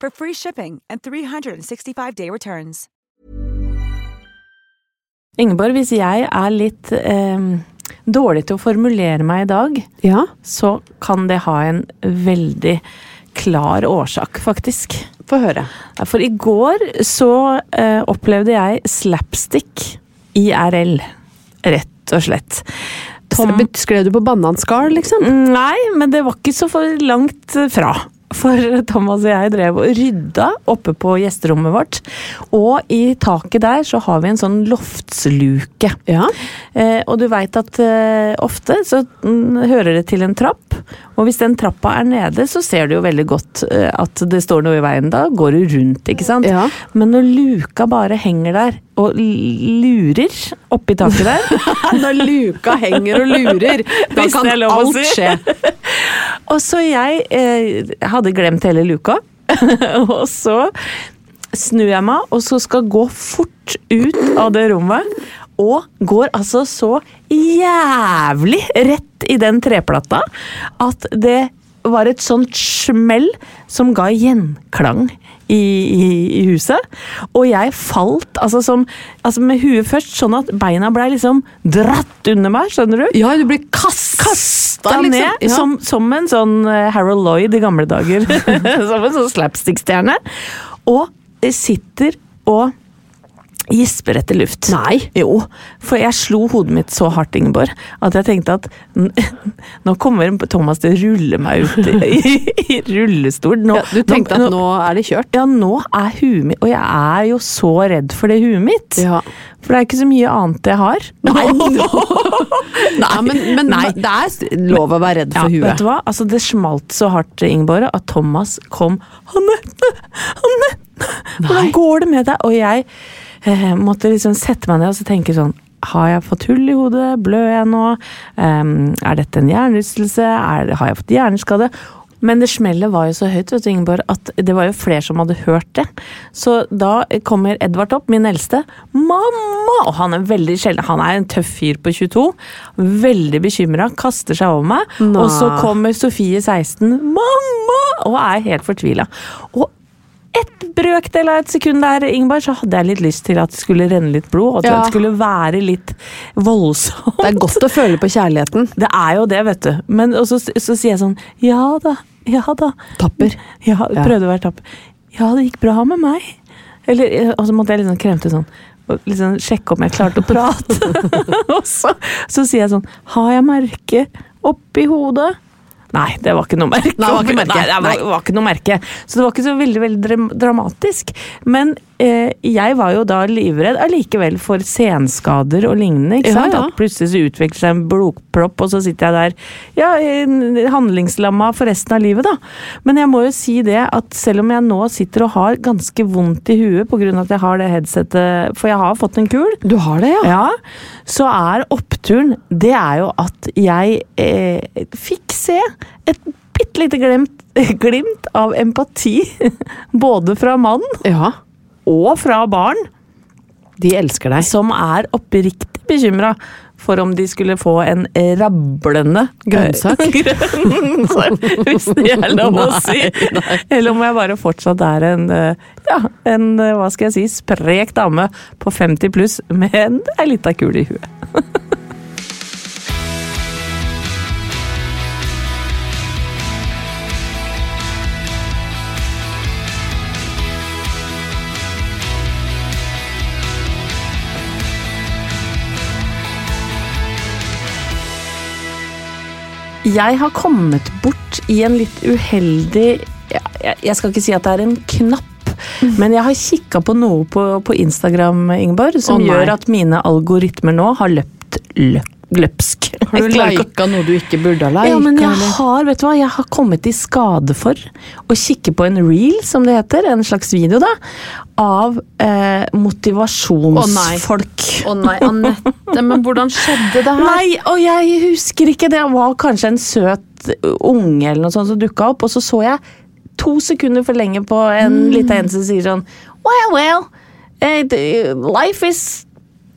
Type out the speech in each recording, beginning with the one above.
for free shipping and 365-day returns. Ingeborg, hvis jeg er litt eh, dårlig til å formulere meg i dag, Ja, så kan det ha en veldig klar årsak, faktisk. få høre. For i går så eh, opplevde jeg slapstick IRL, rett og slett. Tom Skrev du på bananskall, liksom? Nei, men det var ikke så for langt fra. For Thomas og jeg drev og rydda oppe på gjesterommet vårt. Og i taket der så har vi en sånn loftsluke. Ja. Eh, og du veit at eh, ofte så mm, hører det til en trapp. Og hvis den trappa er nede, så ser du jo veldig godt eh, at det står noe i veien. Da går du rundt, ikke sant. Ja. Men når luka bare henger der og lurer oppi taket der Når luka henger og lurer, da Hvis kan alt si. skje. Og så jeg eh, hadde glemt hele luka. og så snur jeg meg, og så skal gå fort ut av det rommet. Og går altså så jævlig rett i den treplata at det var et sånt smell som ga gjenklang i, i, i huset. Og jeg falt altså, som, altså med huet først, sånn at beina blei liksom dratt under meg, skjønner du? Ja, du ble kasta, kasta liksom. ned Ja. som, som en sånn eh, Harold Lloyd i gamle dager. som en sånn slapstick-stjerne. Og sitter og gisper etter luft. Nei. Jo, for jeg slo hodet mitt så hardt, Ingeborg, at jeg tenkte at nå kommer Thomas til å rulle meg ut i, i, rullestol. Nå, Ja, du tenkte at nå er det kjørt? Ja, nå er huet mitt Og jeg er jo så redd for det huet mitt. Ja. For det er ikke så mye annet jeg har. Nei, Nei men, men Nei. det er lov å være redd for Vet huet. du hva? Altså, det smalt så hardt, Ingeborg, at Thomas kom Anette! Anette! Hvordan går det med deg? Og jeg eh, måtte liksom sette meg ned og så tenke sånn har jeg fått hull i hodet? Blør jeg nå? Um, er dette en hjernerystelse? Er, har jeg fått hjerneskade? Men det smellet var jo så høyt vet du, Ingeborg, at det var jo flere som hadde hørt det. Så da kommer Edvard opp, min eldste. 'Mamma!' Og han er veldig sjelden Han er en tøff fyr på 22. Veldig bekymra, kaster seg over meg. Nå. Og så kommer Sofie 16. 'Mamma!' Og er helt fortvila. Og et brøkdel av et sekund der, Ingeborg, så hadde jeg litt lyst til at det skulle renne litt blod. Og at Ja. det skulle være litt voldsomt. Det er godt å føle på kjærligheten. Det er jo det, vet du. Men så, så sier jeg sånn Ja da, ja da. Tapper. Ja, prøvde å være tapper. Ja, det gikk bra med meg. Eller, og så måtte jeg liksom kremte sånn. Liksom sjekke om jeg klarte å prate. og så, så sier jeg sånn Har jeg merke oppi hodet? Nei, det var ikke noe merke. Nei, det var ikke merke. Nei, det var, var ikke noe merke. Så det var ikke så veldig veldig dramatisk. Men jeg var jo da livredd allikevel for senskader og lignende. ikke sant? ja. At plutselig så utvikler seg en blodpropp, og så sitter jeg der ja, handlingslamma for resten av livet, da. Men jeg må jo si det at selv om jeg nå sitter og har ganske vondt i huet pga. at jeg har det headsetet, for jeg har fått en kul, Du har det, ja? ja, så er oppturen det er jo at jeg eh, fikk se et bitte lite glimt, glimt av empati. Både fra mann Ja. Og fra barn, De elsker deg. som er oppriktig bekymra for om de skulle få en rablende Grønnsak? Grønnsak, Hvis det er lov å si. Eller om jeg bare fortsatt er en, eh, ja, en eh, hva skal jeg si, sprek dame på 50 pluss med en ei lita kule i huet. Jeg har kommet bort i en litt uheldig jeg, skal ikke si at det er en knapp, men jeg har kikka på noe på, på Instagram, Ingeborg, som oh, gjør at mine algoritmer nå har løpt løp, løpsk. Har du lika noe du ikke burde ha lika? ja, men jeg har, vet du hva, jeg har kommet i skade for å kikke på en reel, som det heter, en slags video da, av eh, motivasjonsfolk. Å nei, Anette, men hvordan skjedde det her? Nei, og jeg husker ikke, det var kanskje en søt unge eller noe sånt som dukka opp, og så så jeg to sekunder for lenge på en Mm. lita jente som sier sånn Well, well, eh, life is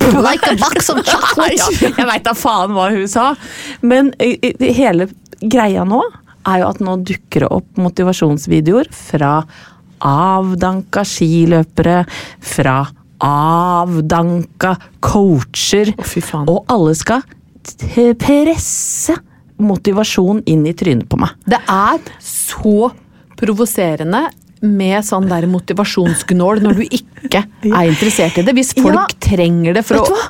Like a box of chocolate. ja, jeg veit da faen hva hun sa. Men eh, hele greia nå er jo at nå dukker det opp motivasjonsvideoer fra avdanka skiløpere, fra avdanka coacher, oh, og alle skal presse motivasjon inn i trynet på meg. Det er så provoserende med sånn der motivasjonsgnål når du ikke er interessert i det. Hvis folk Ja. trenger det for å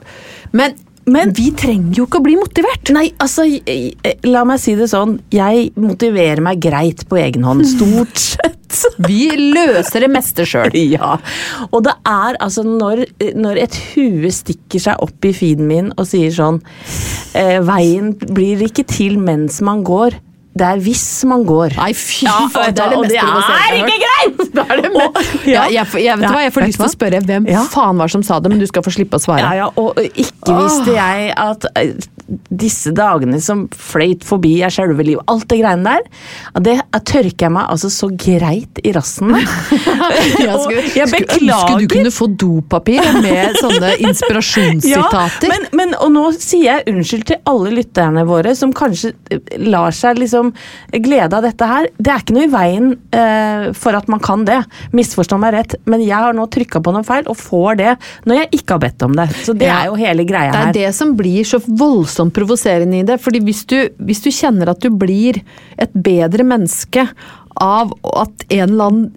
men, Men- vi trenger jo ikke å bli motivert. Nei, altså, jeg- la meg si det sånn. Jeg motiverer meg greit på egen hånd, stort sett. Vi løser det meste sjøl. Ja, og det er altså når, når et hue stikker seg opp i feeden min og sier sånn eh, Veien blir ikke til mens man går, det er hvis man går. Nei, fy Ja, faen, det er det mest det provoserende er jeg har ikke hørt. greit! Det er det Og- ja, jeg, vet hva, jeg får lyst til å spørre hvem Ja. faen var som sa det, men du skal få slippe å svare. Ja, ja, og ikke visste jeg at eh, disse dagene som fløyt forbi er selve livet, alt det greiene der, det tørker jeg meg altså så greit i rassen med. Jeg skulle, jeg skulle ønske du kunne få dopapir med sånne inspirasjonssitater. men, men, og nå sier jeg unnskyld til alle lytterne våre som kanskje eh, lar seg liksom glede av dette her. Det er ikke noe i veien eh, for at man kan det. Misforstå meg rett, men jeg har nå trykka på noe feil og får det når jeg ikke har bedt om det. Så det Ja. er jo hele greia her. Det er det som blir så voldsomt provoserende i det. fordi hvis du, hvis du kjenner at du blir et bedre menneske av at en eller annen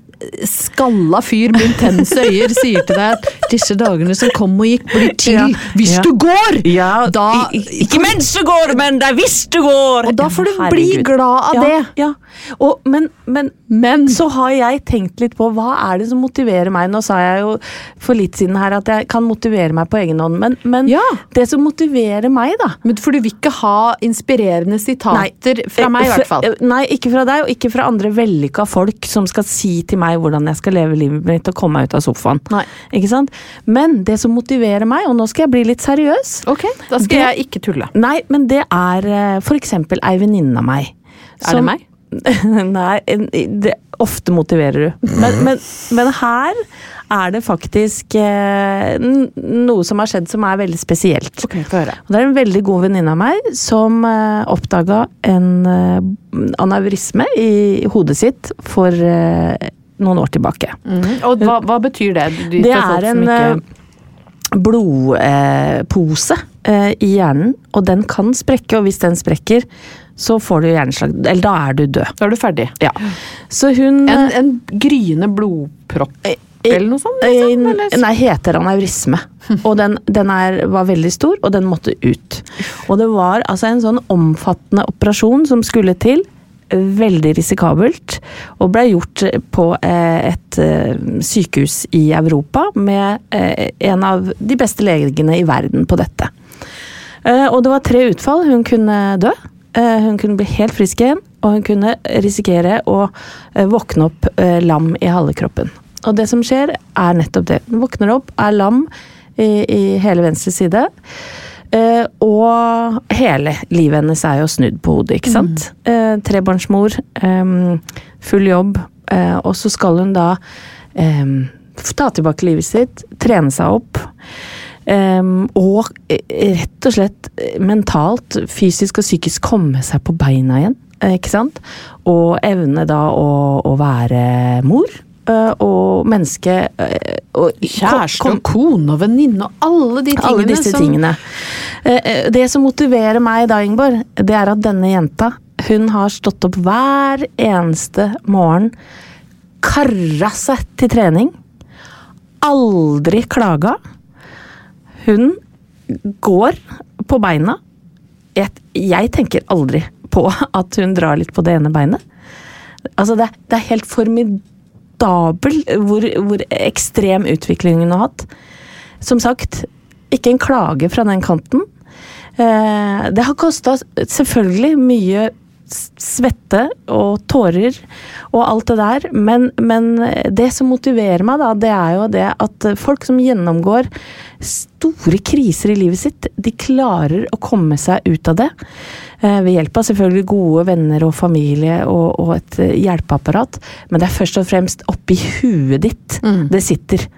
skalla fyr med intense øyer sier til deg at disse dagene som kom og gikk, blir til Ja. hvis Ja. du går! Ja, Da- i- ikke mens du går, men det er hvis du går! Og da får du Herregud. bli glad av det. Ja. Og, men, men Men så har jeg tenkt litt på hva er det som motiverer meg. Nå sa jeg jo for litt siden her at jeg kan motivere meg på egen hånd, men, men det som motiverer meg, da Men For du vil ikke ha inspirerende sitater fra meg, i hvert fall. Eh, Nei, ikke fra deg, og ikke fra andre vellykka folk som skal si til meg hvordan jeg skal leve livet mitt og komme meg ut av sofaen. Nei. Ikke sant? Men det som motiverer meg, og nå skal jeg bli litt seriøs Ok, da skal Det- jeg ikke tulle. Nei, men det er f.eks. for eksempel ei venninne av meg. Er det meg? Nei, det, ofte motiverer du. Men, men, men her er det faktisk eh, noe som har skjedd som er veldig spesielt. Okay. Og det er en veldig god venninne av meg som eh, oppdaga en eh, aneurisme i hodet sitt for eh, noen år tilbake. Og hva, hva betyr det? De Det er en ikke- blodpose eh, i hjernen, og den kan sprekke, og hvis den sprekker, så får du hjerneslag. Eller da er du død. Da er du ferdig. Ja. Så hun En, en gryende blodpropp eller noe sånt? eh, Liksom, eller? Nei, heter aneurisme. Og den, den er, var veldig stor, og den måtte ut. Og det var altså en sånn omfattende operasjon som skulle til. Veldig risikabelt. Og ble gjort på eh, et eh, sykehus i Europa med eh, en av de beste legene i verden på dette. Eh, Og det var tre utfall. Hun kunne dø. eh, Hun kunne bli helt frisk igjen, og hun kunne risikere å eh, våkne opp eh, lam i halve kroppen. Og det som skjer, er nettopp det. Hun våkner opp, er lam i, i hele venstre side. Eh, og hele livet hennes er jo snudd på hodet, ikke sant. Eh, trebarnsmor, full jobb, eh, og så skal hun da ta tilbake livet sitt, trene seg opp. Um, og rett og slett mentalt, fysisk og psykisk komme seg på beina igjen. Ikke sant? Og evne da å, å være mor. Eh, Og menneske eh, og Kjæreste kom- og kone og venninne og alle de tingene alle disse som tingene. Eh, Det som motiverer meg da, Ingeborg, det er at denne jenta hun har stått opp hver eneste morgen, karra seg til trening, aldri klaga. Hun går på beina. Jeg, jeg tenker aldri på at hun drar litt på det ene beinet. Altså, det, det er helt formidabel hvor, hvor ekstrem utvikling hun har hatt. Som sagt, ikke en klage fra den kanten. Eh, det har kosta selvfølgelig mye svette og tårer og alt det der, men, men, det som motiverer meg, da, det er jo det at folk som gjennomgår store kriser i livet sitt, de klarer å komme seg ut av det. Eh, ved hjelp av selvfølgelig gode venner og familie og, og et hjelpeapparat, men det er først og fremst oppi huet ditt mm. det sitter.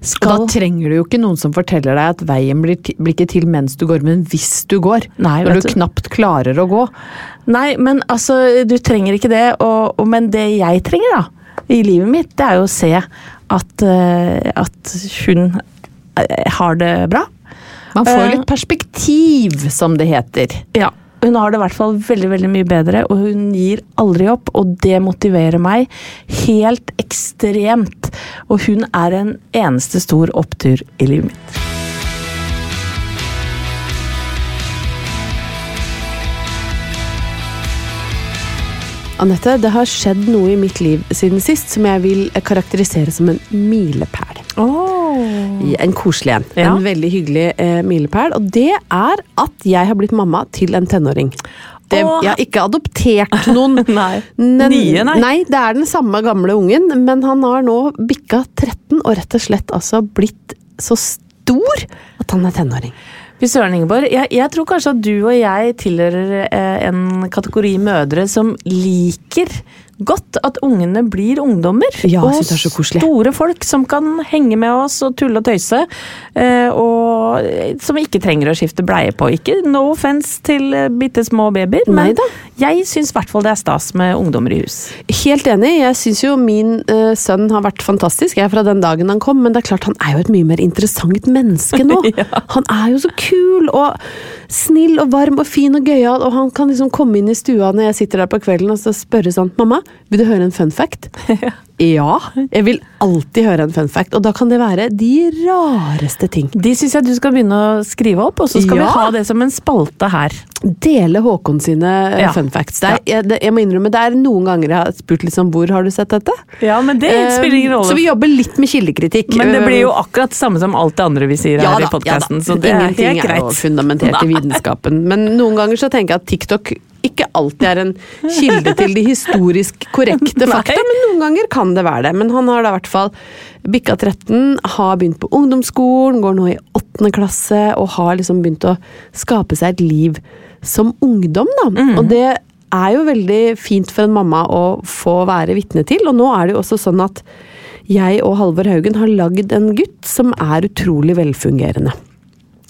Skal... Og da trenger du jo ikke noen som forteller deg at veien blir, blir ikke til mens du går, men hvis du går. Nei, når du knapt klarer å gå. Nei, men altså, du trenger ikke det. Og, og, men det jeg trenger, da, i livet mitt, det er jo å se at, uh, at hun uh, har det bra. Man får uh, litt perspektiv, som det heter. Ja. Hun har det i hvert fall veldig veldig mye bedre, og hun gir aldri opp. Og det motiverer meg helt ekstremt. Og hun er en eneste stor opptur i livet mitt. Anette, det har skjedd noe i mitt liv siden sist som jeg vil karakterisere som en milepæl. Oh. En koselig en. Ja. En veldig hyggelig eh, milepæl. Og det er at jeg har blitt mamma til en tenåring. Det, jeg har ikke adoptert noen. nei. Den, Nye, nei. nei. Det er den samme gamle ungen, men han har nå bikka 13 og rett og slett altså blitt så stor at han er tenåring. Fy søren, Ingeborg. Jeg, jeg, tror kanskje at du og jeg tilhører eh, en kategori mødre som liker godt at ungene blir ungdommer. Ja, og store folk som kan henge med oss og tulle og tøyse. Eh, og som ikke trenger å skifte bleie på. Ikke no offense til eh, bitte små babyer, men Neida. Jeg syns i hvert fall det er stas med ungdommer i hus. Helt enig. Jeg syns jo min uh, sønn har vært fantastisk jeg fra den dagen han kom, men det er klart han er jo et mye mer interessant menneske nå. ja. Han er jo så kul og snill og varm og fin og gøyal, og han kan liksom komme inn i stua når jeg sitter der på kvelden og så spørre sånn Mamma, vil du høre en fun fact? ja, jeg vil alltid høre en fun fact, og da kan det være de rareste ting. De syns jeg du skal begynne å skrive opp, og så skal ja. vi ha det som en spalte her. Dele Håkon sine eh, ja. fun facts. Er, jeg, jeg, må innrømme, det er noen ganger jeg har spurt liksom hvor har du sett dette? Ja, men det uh, spiller ingen rolle. Så vi jobber litt med kildekritikk. Men det blir jo akkurat det samme som alt det andre vi sier ja, her da, i podkasten, så det Ingenting er er jo fundamentert i vitenskapen. Men noen ganger så tenker jeg at TikTok ikke alltid er en kilde til de historisk korrekte fakta, men noen ganger kan det være det. Men han har da i hvert fall bikka 13, har begynt på ungdomsskolen, går nå i åttende klasse og har liksom begynt å skape seg et liv som ungdom, da. Mm. Og det er jo veldig fint for en mamma å få være vitne til, og nå er det jo også sånn at jeg og Halvor Haugen har lagd en gutt som er utrolig velfungerende.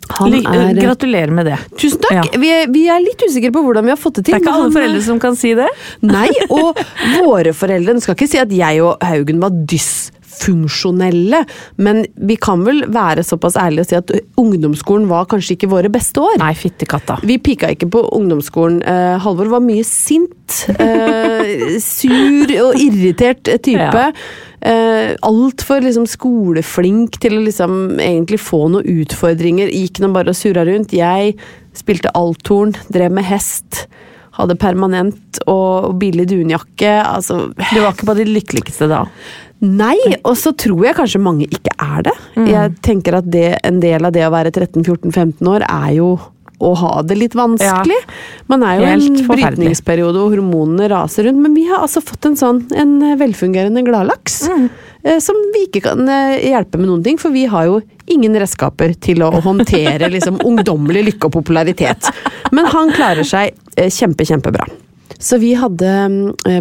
Er, Gratulerer med det. Tusen takk! Ja. Vi, er, vi, er, litt usikre på hvordan vi har fått det til. Det er ikke alle foreldre som kan si det. Nei, og våre foreldre Skal ikke si at jeg og Haugen var dysfunksjonelle, men vi kan vel være såpass ærlige og si at ungdomsskolen var kanskje ikke våre beste år. Nei, fittekatta. Vi pika ikke på ungdomsskolen. Uh, Halvor var mye sint. Sur og irritert type. Ja eh, altfor liksom, skoleflink til å liksom egentlig få noen utfordringer. Gikk nå bare og surra rundt. Jeg spilte althorn, drev med hest. Hadde permanent og billig dunjakke. Altså Du var ikke på de lykkeligste da? Nei, og så tror jeg kanskje mange ikke er det. Mm. Jeg tenker at det, en del av det å være 13-14-15 år er jo å ha det litt vanskelig. Ja. Man er jo i en brytningsperiode og hormonene raser rundt. Men vi har altså fått en sånn en velfungerende gladlaks. Mm. Eh, som vi ikke kan eh, hjelpe med noen ting, for vi har jo ingen redskaper til å håndtere liksom, ungdommelig lykke og popularitet. Men han klarer seg eh, kjempe, kjempebra. Så vi hadde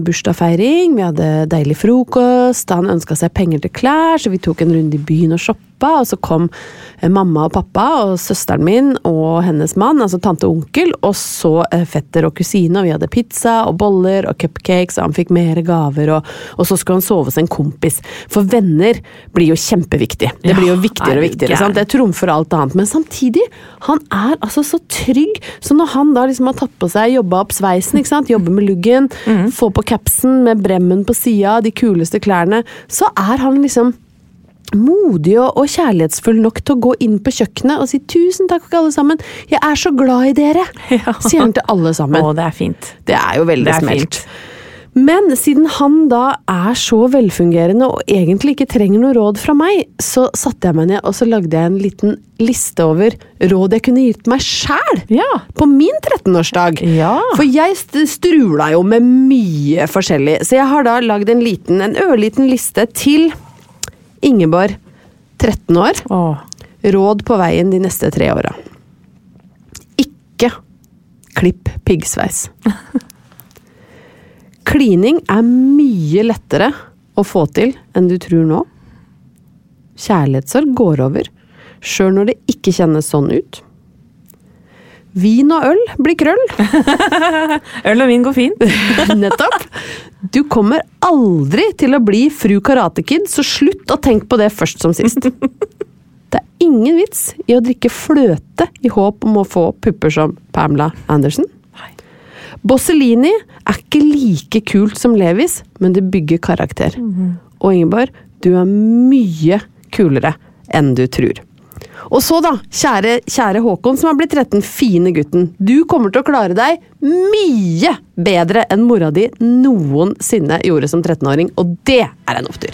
bursdagsfeiring, vi hadde deilig frokost, han ønska seg penger til klær, så vi tok en runde i byen og shoppa, og så kom Eh, mamma og pappa og søsteren min og hennes mann, altså tante og onkel, og så eh, fetter og kusine, og vi hadde pizza og boller og cupcakes, og han fikk mer gaver, og, og så skulle han sove hos en kompis. For venner blir jo kjempeviktig. Det blir jo viktigere og viktigere. sant? Det trumfer alt annet. Men samtidig, han er altså så trygg, så når han da liksom har tatt på seg, jobba opp sveisen, ikke sant, jobber med luggen, mm. får på capsen med bremmen på sida, de kuleste klærne, så er han liksom modig og, og kjærlighetsfull nok til å gå inn på kjøkkenet og si 'tusen takk, alle sammen', jeg er så glad i dere', Ja. sier han til alle sammen. Å, det er fint. Det er jo veldig Det smelt. Men siden han da er så velfungerende og egentlig ikke trenger noe råd fra meg, så satte jeg meg ned og så lagde jeg en liten liste over råd jeg kunne gitt meg sjæl Ja. på min 13-årsdag. Ja. For jeg strula jo med mye forskjellig, så jeg har da lagd en liten, en ørliten liste til Ingeborg, 13 år. Åh. Råd på veien de neste tre åra. Ikke klipp piggsveis. Klining er mye lettere å få til enn du tror nå. Kjærlighetssorg går over, sjøl når det ikke kjennes sånn ut. Vin og øl blir krøll. Øl og vin går fint. Nettopp. Du kommer aldri til å bli fru Karatekid, så slutt å tenke på det først som sist. Det er ingen vits i å drikke fløte i håp om å få pupper som Pamela Anderson. Bossellini er ikke like kult som Levis, men det bygger karakter. Og Ingeborg, du er mye kulere enn du tror. Og så da, kjære, kjære Håkon som har blitt 13, fine gutten. Du kommer til å klare deg mye bedre enn mora di noensinne gjorde som 13-åring, og det er en opptur.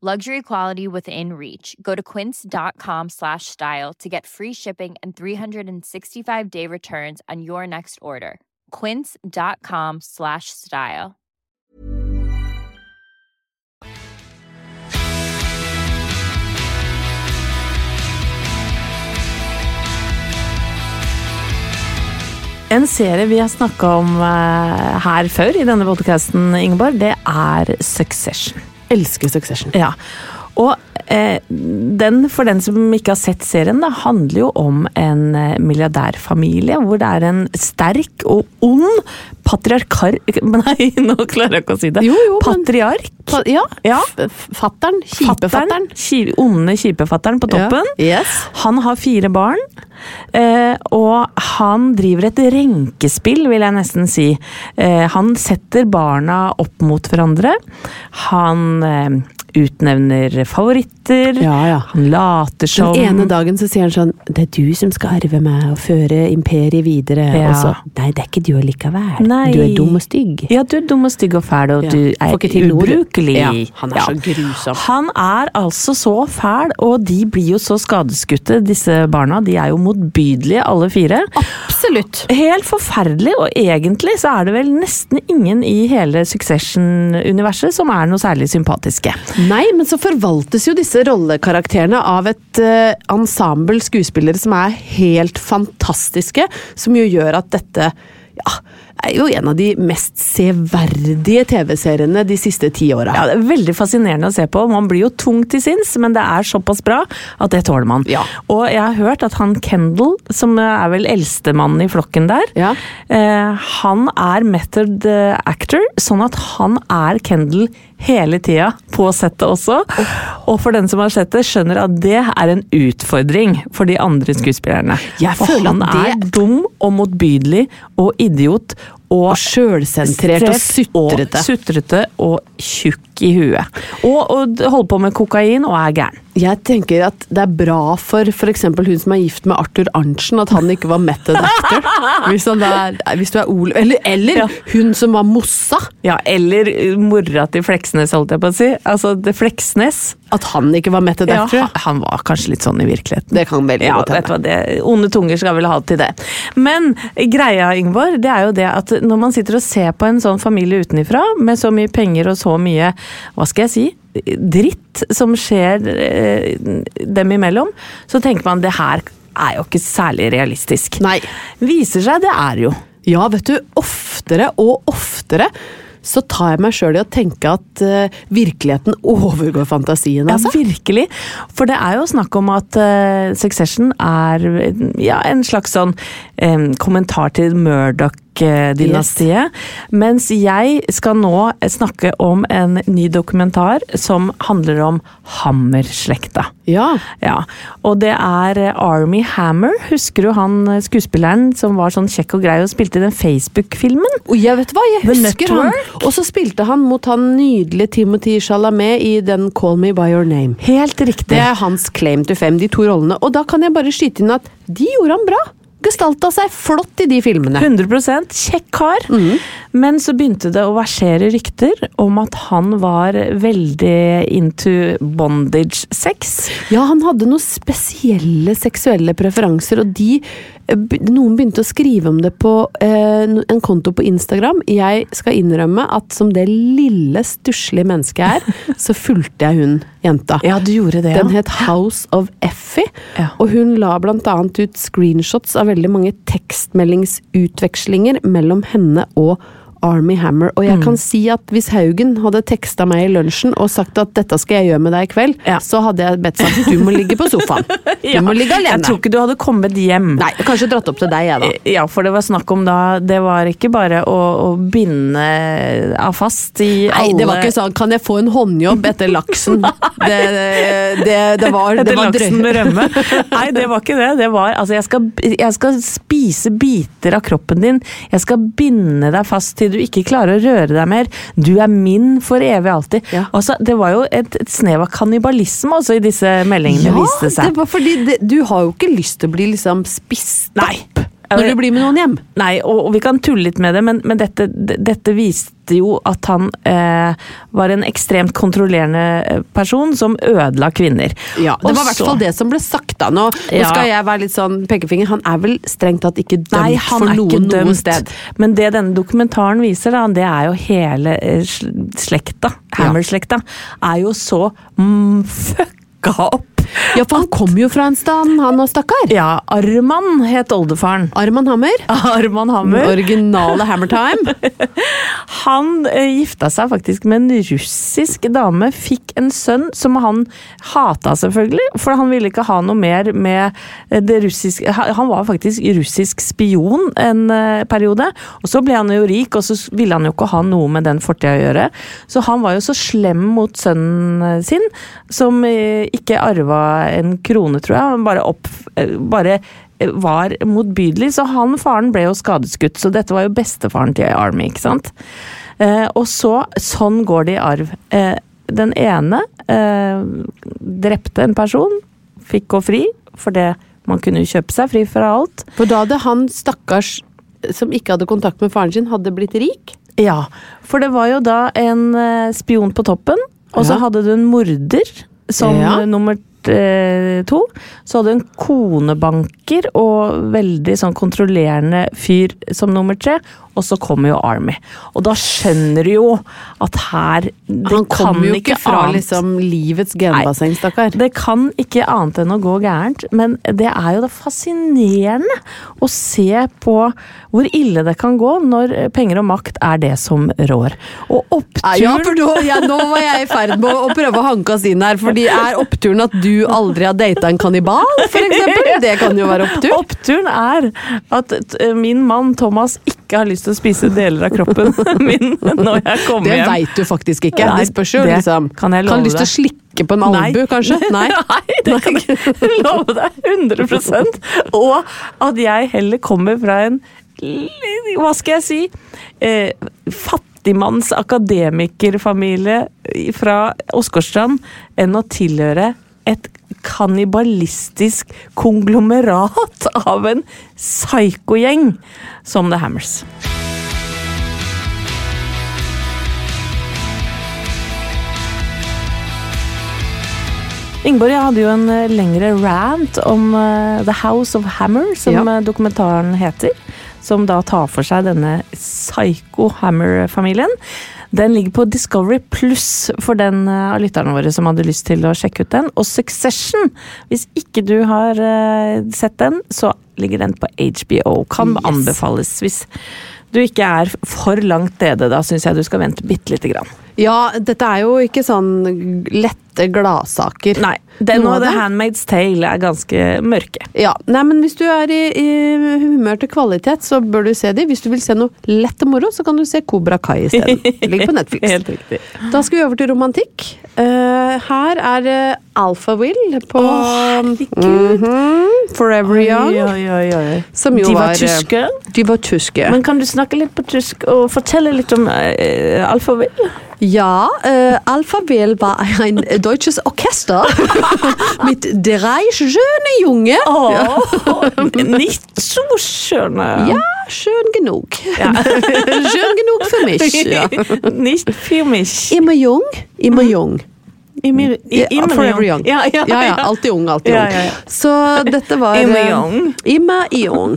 Luxury quality within reach. Go to quince.com slash style to get free shipping and 365 day returns on your next order. Quince.com slash style. En serie vi har snakka om eh, her før i denne podkasten, Ingeborg, det er Succession. Elsker Succession. Ja. Og den, for den som ikke har sett serien, da, handler jo om en eh, milliardærfamilie hvor det er en sterk og ond patriarkar... Nei, nå klarer jeg ikke å si det. Jo, jo, Patriark. Pa- Ja. Ja. Fattern. Kjipefattern. Onde kjipefatteren på toppen. Ja. Yes. Han har fire barn, eh, og han driver et renkespill, vil jeg nesten si. Eh, han setter barna opp mot hverandre. Han eh, utnevner favoritter. Ja, ja. Han later som Den ene dagen så sier han sånn Det er du som skal arve meg og føre imperiet videre. Ja. Og så Nei, det er ikke du allikevel. Nei. Du er dum og stygg. Ja, du er dum og stygg og fæl, og du er ubrukelig. Ja, han er så grusom. Han er altså så fæl, og de blir jo så skadeskutte, disse barna. De er jo motbydelige, alle fire. Absolutt. Helt forferdelig, og egentlig så er det vel nesten ingen i hele Succession-universet som er noe særlig sympatiske. Nei, men så forvaltes jo disse rollekarakterene av et uh, ensemble skuespillere som er helt fantastiske, som jo gjør at dette ja, er jo en av de mest severdige TV-seriene de siste ti åra. Ja, det er veldig fascinerende å se på. Man blir jo tung til sinns, men det er såpass bra at det tåler man. Ja. Og jeg har hørt at han Kendal, som er vel eldstemannen i flokken der, Ja. eh, han er method eh, actor, sånn at han er Kendal hele tida på settet også. Og for den som har sett det, skjønner at det er en utfordring for de andre skuespillerne. Jeg For føler han det- er dum og motbydelig og idiot og sjølsentrert og sutrete. og sutrete og tjukk i huet. Og, og holder på med kokain og er gæren. Jeg tenker at det er bra for f.eks. hun som er gift med Arthur Arntzen, at han ikke var method actor. Hvis, er, hvis du er Ole Eller, eller Ja. hun som var Mossa. Ja, eller uh, mora til Fleksnes, holdt jeg på å si. Altså, det Fleksnes. At han ikke var method Ja, actor. han, var kanskje litt sånn i virkeligheten. Det kan veldig Ja, godt hende. Onde tunger skal vel ha til det. Men greia, Ingvor, det er jo det at når man sitter og ser på en sånn familie utenifra, med så mye penger og så mye, hva skal jeg si, dritt som skjer eh, dem imellom, så tenker man det her er jo ikke særlig realistisk. Nei. Viser seg det er jo. Ja, vet du, oftere og oftere så tar jeg meg sjøl i å tenke at uh, virkeligheten overgår fantasien. Ja, Altså. virkelig. For det er jo snakk om at uh, Succession er ja, en slags sånn um, kommentar til Murdoch-dynastiet. Mens jeg skal nå snakke om en ny dokumentar som handler om Hammer-slekta. Ja. Ja, og det er Army Hammer. Husker du han eh, skuespilleren som var sånn kjekk og grei og spilte i den Facebook-filmen? Og jeg vet hva, jeg husker han. Og så spilte han mot han nydelige Timothy Chalamet i den Call Me By Your Name. Helt riktig. Det er hans claim to fame, de to rollene. Og da kan jeg bare skyte inn at de gjorde han bra. Gestalta seg flott i de filmene. 100 kjekk kar. Men så begynte det å versere rykter om at han var veldig into bondage-sex. Ja, han hadde noen spesielle seksuelle preferanser, og de Noen begynte å skrive om det på eh, en konto på Instagram. Jeg skal innrømme at som det lille, stusslige mennesket jeg er, så fulgte jeg hun jenta. Ja, du gjorde det, Den het House of Effie, Ja. og hun la blant annet ut screenshots av veldig mange tekstmeldingsutvekslinger mellom henne og Army Hammer. Og Mm. jeg kan si at hvis Haugen hadde teksta meg i lunsjen og sagt at 'dette skal jeg gjøre med deg i kveld', Ja. så hadde jeg bedt sagt 'du må ligge på sofaen'. Du må ligge alene. Jeg tror ikke du hadde kommet hjem. Nei, kanskje dratt opp til deg, jeg, da. Ja, for det var snakk om da Det var ikke bare å, å binde av fast i alle Nei, det var ikke sånn 'kan jeg få en håndjobb etter laksen'? Det, det, det var, det var laksen med rømme. Nei, det var ikke det. Det var altså jeg skal, jeg skal spise biter av kroppen din. Jeg skal binde deg fast til du ikke klarer å røre deg mer. Du er min for evig alltid. Ja. Altså, det var jo et, et snev av kannibalisme også i disse meldingene, viste det seg. det var fordi det, du har jo ikke lyst til å bli liksom spist Nei. opp når du blir med noen hjem. Nei, og, og vi kan tulle litt med det, men, men dette, dette viste jo at han eh, var en ekstremt kontrollerende eh, person som ødela kvinner. Ja, Det var i hvert fall det som ble sagt da. Nå, nå Ja. skal jeg være litt sånn pekefinger. Han er vel strengt tatt ikke dømt Nei, for noe noe sted. Men det denne dokumentaren viser, da, det er jo hele eh, slekta, Hammer-slekta, er jo så mm, fucka opp. Ja, for han kom jo fra en stand, han og stakkar. Ja, Arman het oldefaren. Arman Hammer. Arman Hammer. Originale Hammertime. Han eh, gifta seg faktisk med en russisk dame, fikk en sønn som han hata selvfølgelig, for han ville ikke ha noe mer med eh, det russiske Han var faktisk russisk spion en eh, periode, og så ble han jo rik, og så ville han jo ikke ha noe med den fortida å gjøre. Så han var jo så slem mot sønnen sin, som ikke arva en krone, tror jeg. Han bare opp... eh, bare eh, var motbydelig, så han faren ble jo skadeskutt, så dette var jo bestefaren til Army, ikke sant. Eh, og så, sånn går det i arv. Eh, den ene eh, drepte en person, fikk gå fri, for det man kunne jo kjøpe seg fri fra alt. For da hadde han stakkars som ikke hadde kontakt med faren sin, hadde blitt rik. Ja, for det var jo da en eh, spion på toppen, og så Ja. hadde du en morder som Ja. eh, nummer eh, to. Så hadde hun konebanker og veldig sånn kontrollerende fyr som nummer tre. Og så kommer jo Army. Og da skjønner du jo at her det Han kan ikke fra annet. liksom livets genbasseng, stakkar. Det kan ikke annet enn å gå gærent, men det er jo det fascinerende å se på hvor ille det kan gå når penger og makt er det som rår. Og oppturen Ja, for nå, ja, nå var jeg i ferd med å, prøve å hanke oss inn her, fordi er oppturen at du aldri har data en kannibal, eksempel? Det kan jo være opptur. Oppturen er at min mann Thomas ikke har lyst til å spise deler av kroppen min når jeg kommer Det hjem. veit du faktisk ikke. Nei, Det spørs jo, liksom. kan jeg love lyst til å slikke på en albu, kanskje? Nei. Nei, det kan jeg love deg 100% Og at jeg heller kommer fra en Hva skal jeg si? Eh, fattigmanns akademikerfamilie fra Åsgårdstrand enn å tilhøre et kannibalistisk konglomerat av en psykogjeng som The Hammers. Ingeborg, jeg hadde jo en eh, lengre rant om eh, The House of Hammer, som Ja. eh, dokumentaren heter. Som da tar for seg denne Psycho Hammer-familien. Den ligger på Discovery Pluss for den av lytterne våre som hadde lyst til å sjekke ut den. Og Succession, hvis ikke du har sett den, så ligger den på HBO. Kan Yes. anbefales hvis du ikke er for langt nede. Da syns jeg du skal vente bitte lite grann. Ja, dette er jo ikke sånn lette gladsaker. Nei, den og The. Handmaid's Tale er ganske mørke. Ja, nei, men Hvis du er i, i humør til kvalitet, så bør du se de. Hvis du vil se noe lett og moro, så kan du se Kobra Kai isteden. Ligger på Netflix. Helt riktig. Da skal vi over til romantikk. Uh, her er det Alphaville på herregud. -hmm, Forever Young. Oi, oi, oi, oi. Som jo De var var, eh, tyske. De var tyske. Men kan du snakke litt på tysk og fortelle litt om uh, alfaville? Ja, äh, Alphaville war ein deutsches Orchester mit drei schöne Junge. Oh, nicht so schöne. Ja, schön genug. Ja. schön genug für mich. Ja. nicht für mich. Immer jung, immer jung. Immer, immer forever young. Ja, ja, ja, alltid ung, alltid ung. Så dette var Immer eh, young. Immer young.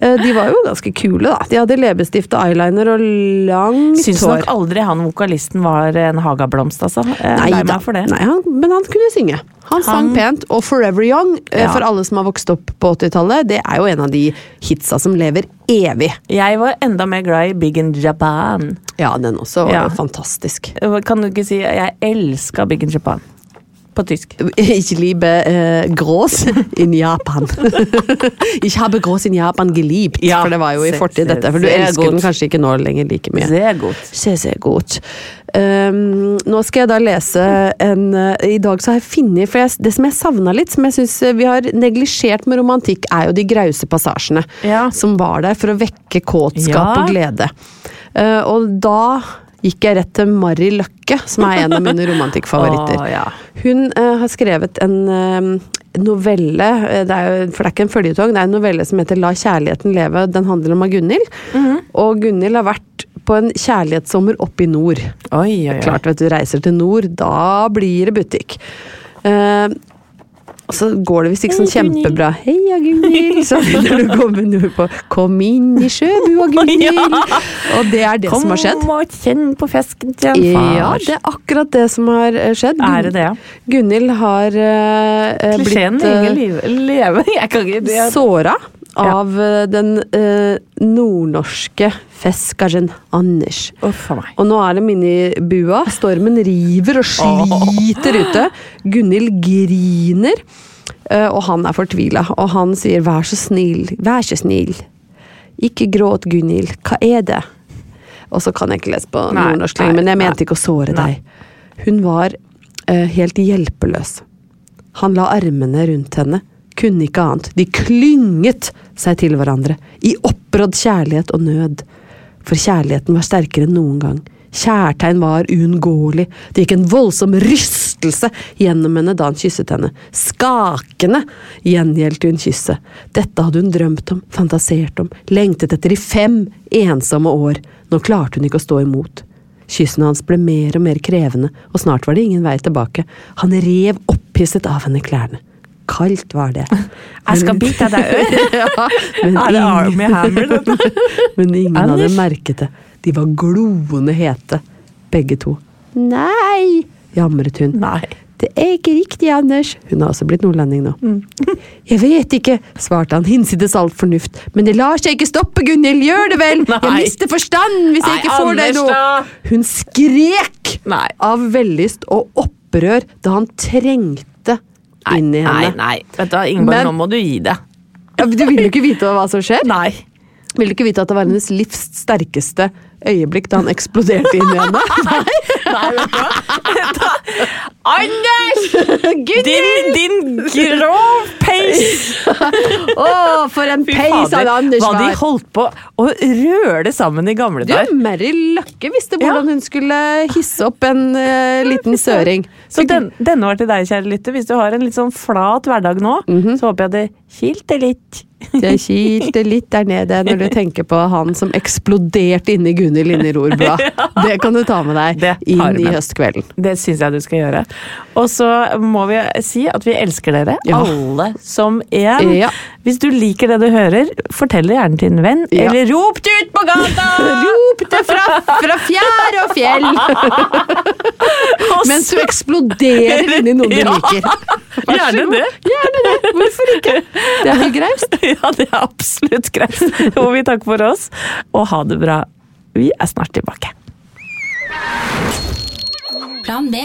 Eh, De var jo ganske kule, da. De hadde leppestift og eyeliner og langt Syns hår. nok aldri han vokalisten var en hagablomst, altså. Nei da. Nei, han, men han kunne synge. Han sang pent, og Forever Young, eh, Ja. for alle som har vokst opp på 80-tallet, det er jo en av de hitsa som lever evig. Jeg var enda mer glad i Big in Japan. Ja, den også var Ja. fantastisk. Kan du ikke si Jeg elska Big in Japan. På tysk. Ich liebe äh, groß in Japan. ich habe groß in Japan geliebt. Ja, for det var jo i fortid, dette. For du elsker godt. den kanskje ikke nå lenger like mye. Sehr gut. Se, se godt. Um, nå skal jeg da lese en uh, I dag så har jeg funnet For jeg, det som jeg savna litt, som jeg syns vi har neglisjert med romantikk, er jo de grause passasjene. Ja. Som var der for å vekke kåtskap Ja. og glede. Uh, og da gikk jeg rett til Mari Løkke, som er en av mine romantikkfavoritter. oh, ja. Hun uh, har skrevet en uh, novelle, eh, det jo, for det er ikke en føljetong, det er en novelle som heter La kjærligheten leve. Den handler om av Gunhild. -hmm. Og Gunhild har vært på en kjærlighetssommer oppe i nord. Oi, oi, oi. Klart, vet du, reiser til nord, da blir det butikk. Eh, og så går det visst ikke sånn kjempebra. Heia, Gunhild! Så begynner du komme nordpå. Kom inn i sjøbua, Gunhild! Og det er det som har skjedd. Kom og kjenn på fisken til en far. Ja, det er akkurat det som har eh, skjedd. Er det det, ja? Gunhild har uh, blitt uh, Klisjeen leve. Jeg kan ikke såra av ja. den eh, nordnorske fiskeren Anders. Oh. Og nå er de inne i bua. Stormen river og sliter ute. Gunhild griner, eh, og han er fortvila. Og han sier 'vær så snill, vær så snill'. Ikke gråt, Gunhild. Hva er det? Og så kan jeg ikke lese på nordnorsk lenger, men jeg mente ikke å såre Nei. deg. Hun var eh, helt hjelpeløs. Han la armene rundt henne, kunne ikke annet. De klynget seg til hverandre, i opprådd kjærlighet og nød. For kjærligheten var sterkere enn noen gang. Kjærtegn var uunngåelig. Det gikk en voldsom rystelse gjennom henne da han kysset henne. Skakende gjengjeldte hun kysset. Dette hadde hun drømt om, fantasert om, lengtet etter i fem ensomme år. Nå klarte hun ikke å stå imot. Kyssene hans ble mer og mer krevende, og snart var det ingen vei tilbake. Han rev opphisset av henne klærne. Kaldt var det. Jeg skal bite deg øret! ja, men, Er det ingen, Army Hammer, dette? men ingen hadde merket det. De var gloende hete, begge to. Nei, jamret hun. Nei. Det er ikke riktig, Anders. Hun har også blitt nordlending nå. Jeg vet ikke, svarte han hinsides all fornuft. Men det lar seg ikke stoppe, Gunhild, gjør det vel? Jeg mister forstand hvis jeg ikke får deg Anders, nå. da. Hun skrek Nei. av vellyst og opprør da han trengte inn i Nei, henne. nei. Vet du Ingeborg, Men- nå må du gi deg. Ja, Du vil jo ikke vite hva som skjer? Nei. Vil du ikke vite at det var hennes livs sterkeste øyeblikk da han eksploderte inn i henne? Nei, vet du hva? Anders! Din, din grov peis! Å, for en peis av Anders Hva de holdt på å røle sammen i gamle dager. Mary Løkke visste hvordan hun skulle hisse opp en uh, liten søring. Så den, denne var til deg, kjære lytter. Hvis du har en litt sånn flat hverdag nå, Mhm. så håper jeg det kilte litt. Det kilte litt der nede når du tenker på han som eksploderte inni Gunhild inne i rorblad. Det kan du ta med deg inn i høstkvelden. Det syns jeg du skal gjøre. Og så må vi si at vi elsker dere, Ja. alle som én. Ja. Hvis du liker det du hører, fortell det gjerne til en venn, Ja. eller rop det ut på gata! Rop det fra, fra fjær og fjell! Mens du eksploderer inni noen du liker. Gjerne det. Gjerne det. Hvorfor ikke? Det er hyggelig. Ja, det er absolutt greit. Og vi takker for oss, og ha det bra. Vi er snart tilbake. Plan B.